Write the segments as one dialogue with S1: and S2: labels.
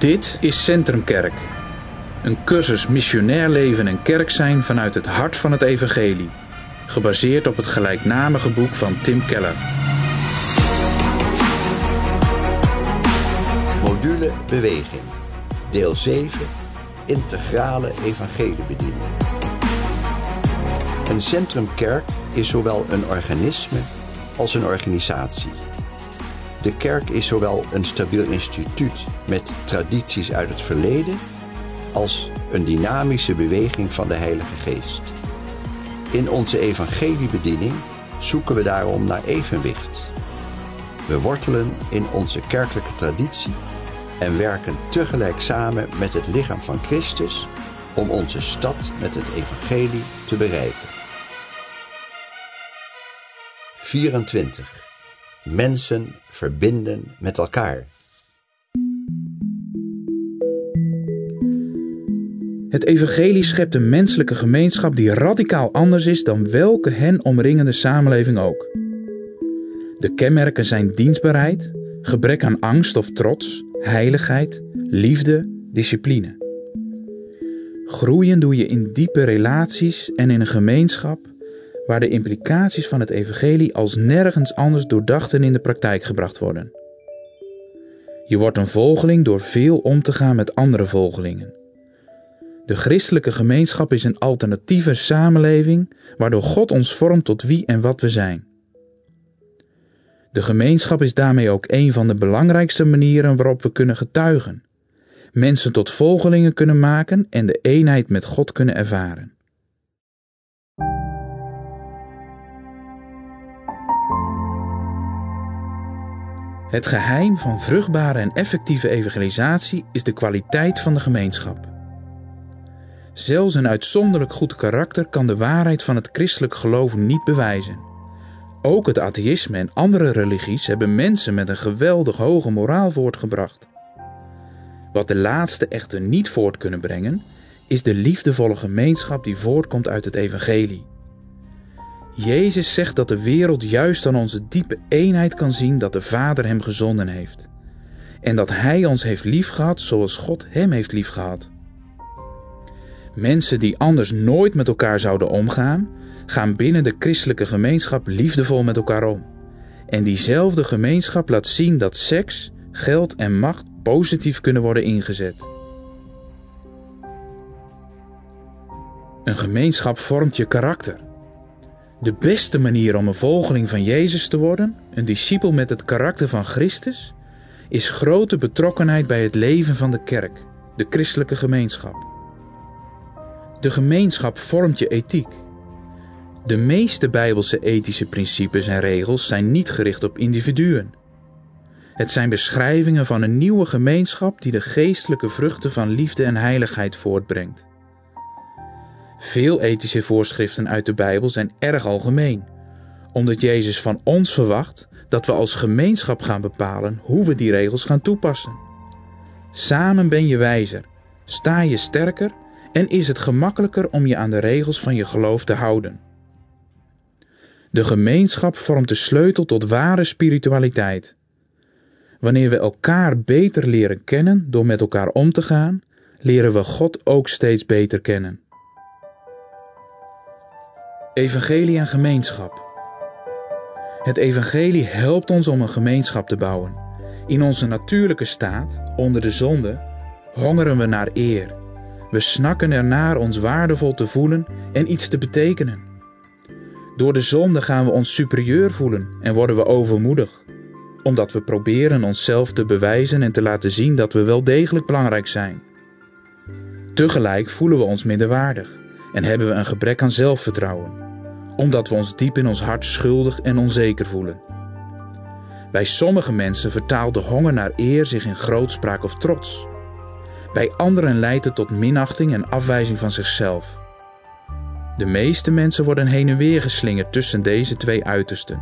S1: Dit is Centrumkerk. Een cursus missionair leven en kerk zijn vanuit het hart van het evangelie. Gebaseerd op het gelijknamige boek van Tim Keller.
S2: Module Beweging. Deel 7. Integrale evangeliebediening. Een centrumkerk is zowel een organisme als een organisatie. De kerk is zowel een stabiel instituut met tradities uit het verleden als een dynamische beweging van de Heilige Geest. In onze evangeliebediening zoeken we daarom naar evenwicht. We wortelen in onze kerkelijke traditie en werken tegelijk samen met het lichaam van Christus om onze stad met het evangelie te bereiken. 24. Mensen verbinden met elkaar.
S1: Het evangelie schept een menselijke gemeenschap die radicaal anders is dan welke hen omringende samenleving ook. De kenmerken zijn dienstbaarheid, gebrek aan angst of trots, heiligheid, liefde, discipline. Groeien doe je in diepe relaties en in een gemeenschap waar de implicaties van het evangelie als nergens anders doordacht en in de praktijk gebracht worden. Je wordt een volgeling door veel om te gaan met andere volgelingen. De christelijke gemeenschap is een alternatieve samenleving waardoor God ons vormt tot wie en wat we zijn. De gemeenschap is daarmee ook een van de belangrijkste manieren waarop we kunnen getuigen, mensen tot volgelingen kunnen maken en de eenheid met God kunnen ervaren. Het geheim van vruchtbare en effectieve evangelisatie is de kwaliteit van de gemeenschap. Zelfs een uitzonderlijk goed karakter kan de waarheid van het christelijk geloof niet bewijzen. Ook het atheïsme en andere religies hebben mensen met een geweldig hoge moraal voortgebracht. Wat de laatste echter niet voort kunnen brengen, is de liefdevolle gemeenschap die voortkomt uit het evangelie. Jezus zegt dat de wereld juist aan onze diepe eenheid kan zien dat de Vader hem gezonden heeft. En dat Hij ons heeft liefgehad zoals God Hem heeft liefgehad. Mensen die anders nooit met elkaar zouden omgaan, gaan binnen de christelijke gemeenschap liefdevol met elkaar om. En diezelfde gemeenschap laat zien dat seks, geld en macht positief kunnen worden ingezet. Een gemeenschap vormt je karakter. De beste manier om een volgeling van Jezus te worden, een discipel met het karakter van Christus, is grote betrokkenheid bij het leven van de kerk, de christelijke gemeenschap. De gemeenschap vormt je ethiek. De meeste Bijbelse ethische principes en regels zijn niet gericht op individuen. Het zijn beschrijvingen van een nieuwe gemeenschap die de geestelijke vruchten van liefde en heiligheid voortbrengt. Veel ethische voorschriften uit de Bijbel zijn erg algemeen, omdat Jezus van ons verwacht dat we als gemeenschap gaan bepalen hoe we die regels gaan toepassen. Samen ben je wijzer, sta je sterker en is het gemakkelijker om je aan de regels van je geloof te houden. De gemeenschap vormt de sleutel tot ware spiritualiteit. Wanneer we elkaar beter leren kennen door met elkaar om te gaan, leren we God ook steeds beter kennen. Evangelie en gemeenschap. Het evangelie helpt ons om een gemeenschap te bouwen. In onze natuurlijke staat, onder de zonde, hongeren we naar eer. We snakken ernaar ons waardevol te voelen en iets te betekenen. Door de zonde gaan we ons superieur voelen en worden we overmoedig, omdat we proberen onszelf te bewijzen en te laten zien dat we wel degelijk belangrijk zijn. Tegelijk voelen we ons minderwaardig en hebben we een gebrek aan zelfvertrouwen, omdat we ons diep in ons hart schuldig en onzeker voelen. Bij sommige mensen vertaalt de honger naar eer zich in grootspraak of trots. Bij anderen leidt het tot minachting en afwijzing van zichzelf. De meeste mensen worden heen en weer geslingerd tussen deze twee uitersten.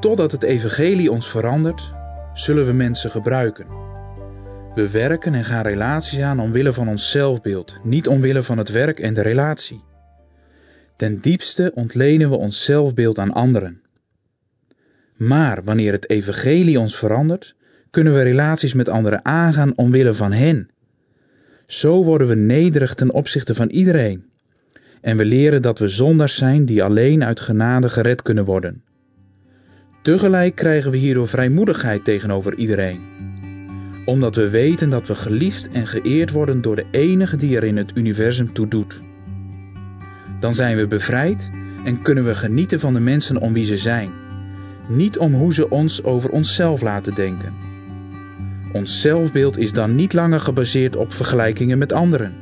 S1: Totdat het evangelie ons verandert, zullen we mensen gebruiken. We werken en gaan relaties aan omwille van ons zelfbeeld, niet omwille van het werk en de relatie. Ten diepste ontlenen we ons zelfbeeld aan anderen. Maar wanneer het evangelie ons verandert, kunnen we relaties met anderen aangaan omwille van hen. Zo worden we nederig ten opzichte van iedereen. En we leren dat we zondaars zijn die alleen uit genade gered kunnen worden. Tegelijk krijgen we hierdoor vrijmoedigheid tegenover iedereen. Omdat we weten dat we geliefd en geëerd worden door de enige die er in het universum toe doet. Dan zijn we bevrijd en kunnen we genieten van de mensen om wie ze zijn. Niet om hoe ze ons over onszelf laten denken. Ons zelfbeeld is dan niet langer gebaseerd op vergelijkingen met anderen.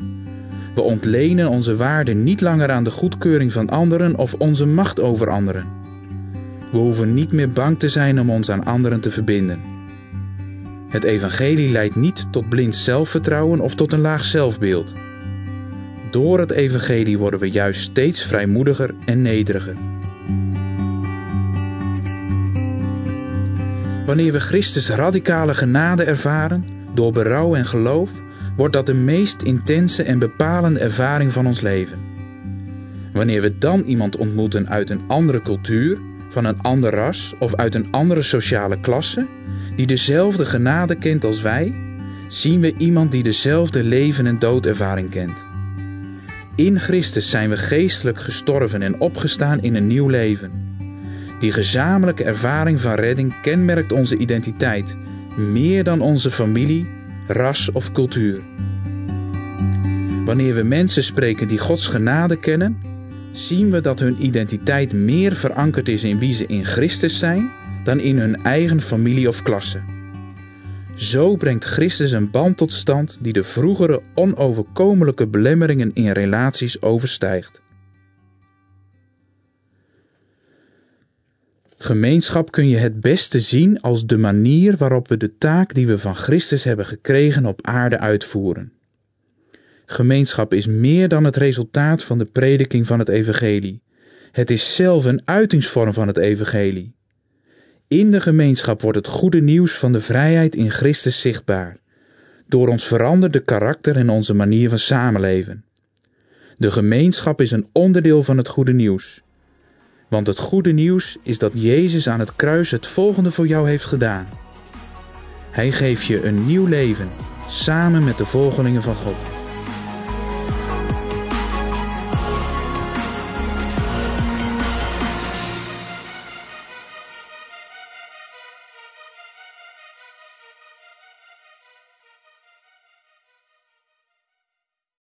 S1: We ontlenen onze waarde niet langer aan de goedkeuring van anderen of onze macht over anderen. We hoeven niet meer bang te zijn om ons aan anderen te verbinden. Het evangelie leidt niet tot blind zelfvertrouwen of tot een laag zelfbeeld. Door het evangelie worden we juist steeds vrijmoediger en nederiger. Wanneer we Christus radicale genade ervaren, door berouw en geloof, wordt dat de meest intense en bepalende ervaring van ons leven. Wanneer we dan iemand ontmoeten uit een andere cultuur, van een ander ras of uit een andere sociale klasse, die dezelfde genade kent als wij, zien we iemand die dezelfde leven- en doodervaring kent. In Christus zijn we geestelijk gestorven en opgestaan in een nieuw leven. Die gezamenlijke ervaring van redding kenmerkt onze identiteit, meer dan onze familie, ras of cultuur. Wanneer we mensen spreken die Gods genade kennen, zien we dat hun identiteit meer verankerd is in wie ze in Christus zijn dan in hun eigen familie of klasse. Zo brengt Christus een band tot stand die de vroegere onoverkomelijke belemmeringen in relaties overstijgt. Gemeenschap kun je het beste zien als de manier waarop we de taak die we van Christus hebben gekregen op aarde uitvoeren. Gemeenschap is meer dan het resultaat van de prediking van het Evangelie. Het is zelf een uitingsvorm van het Evangelie. In de gemeenschap wordt het goede nieuws van de vrijheid in Christus zichtbaar. Door ons veranderde karakter en onze manier van samenleven. De gemeenschap is een onderdeel van het goede nieuws. Want het goede nieuws is dat Jezus aan het kruis het volgende voor jou heeft gedaan. Hij geeft je een nieuw leven samen met de volgelingen van God.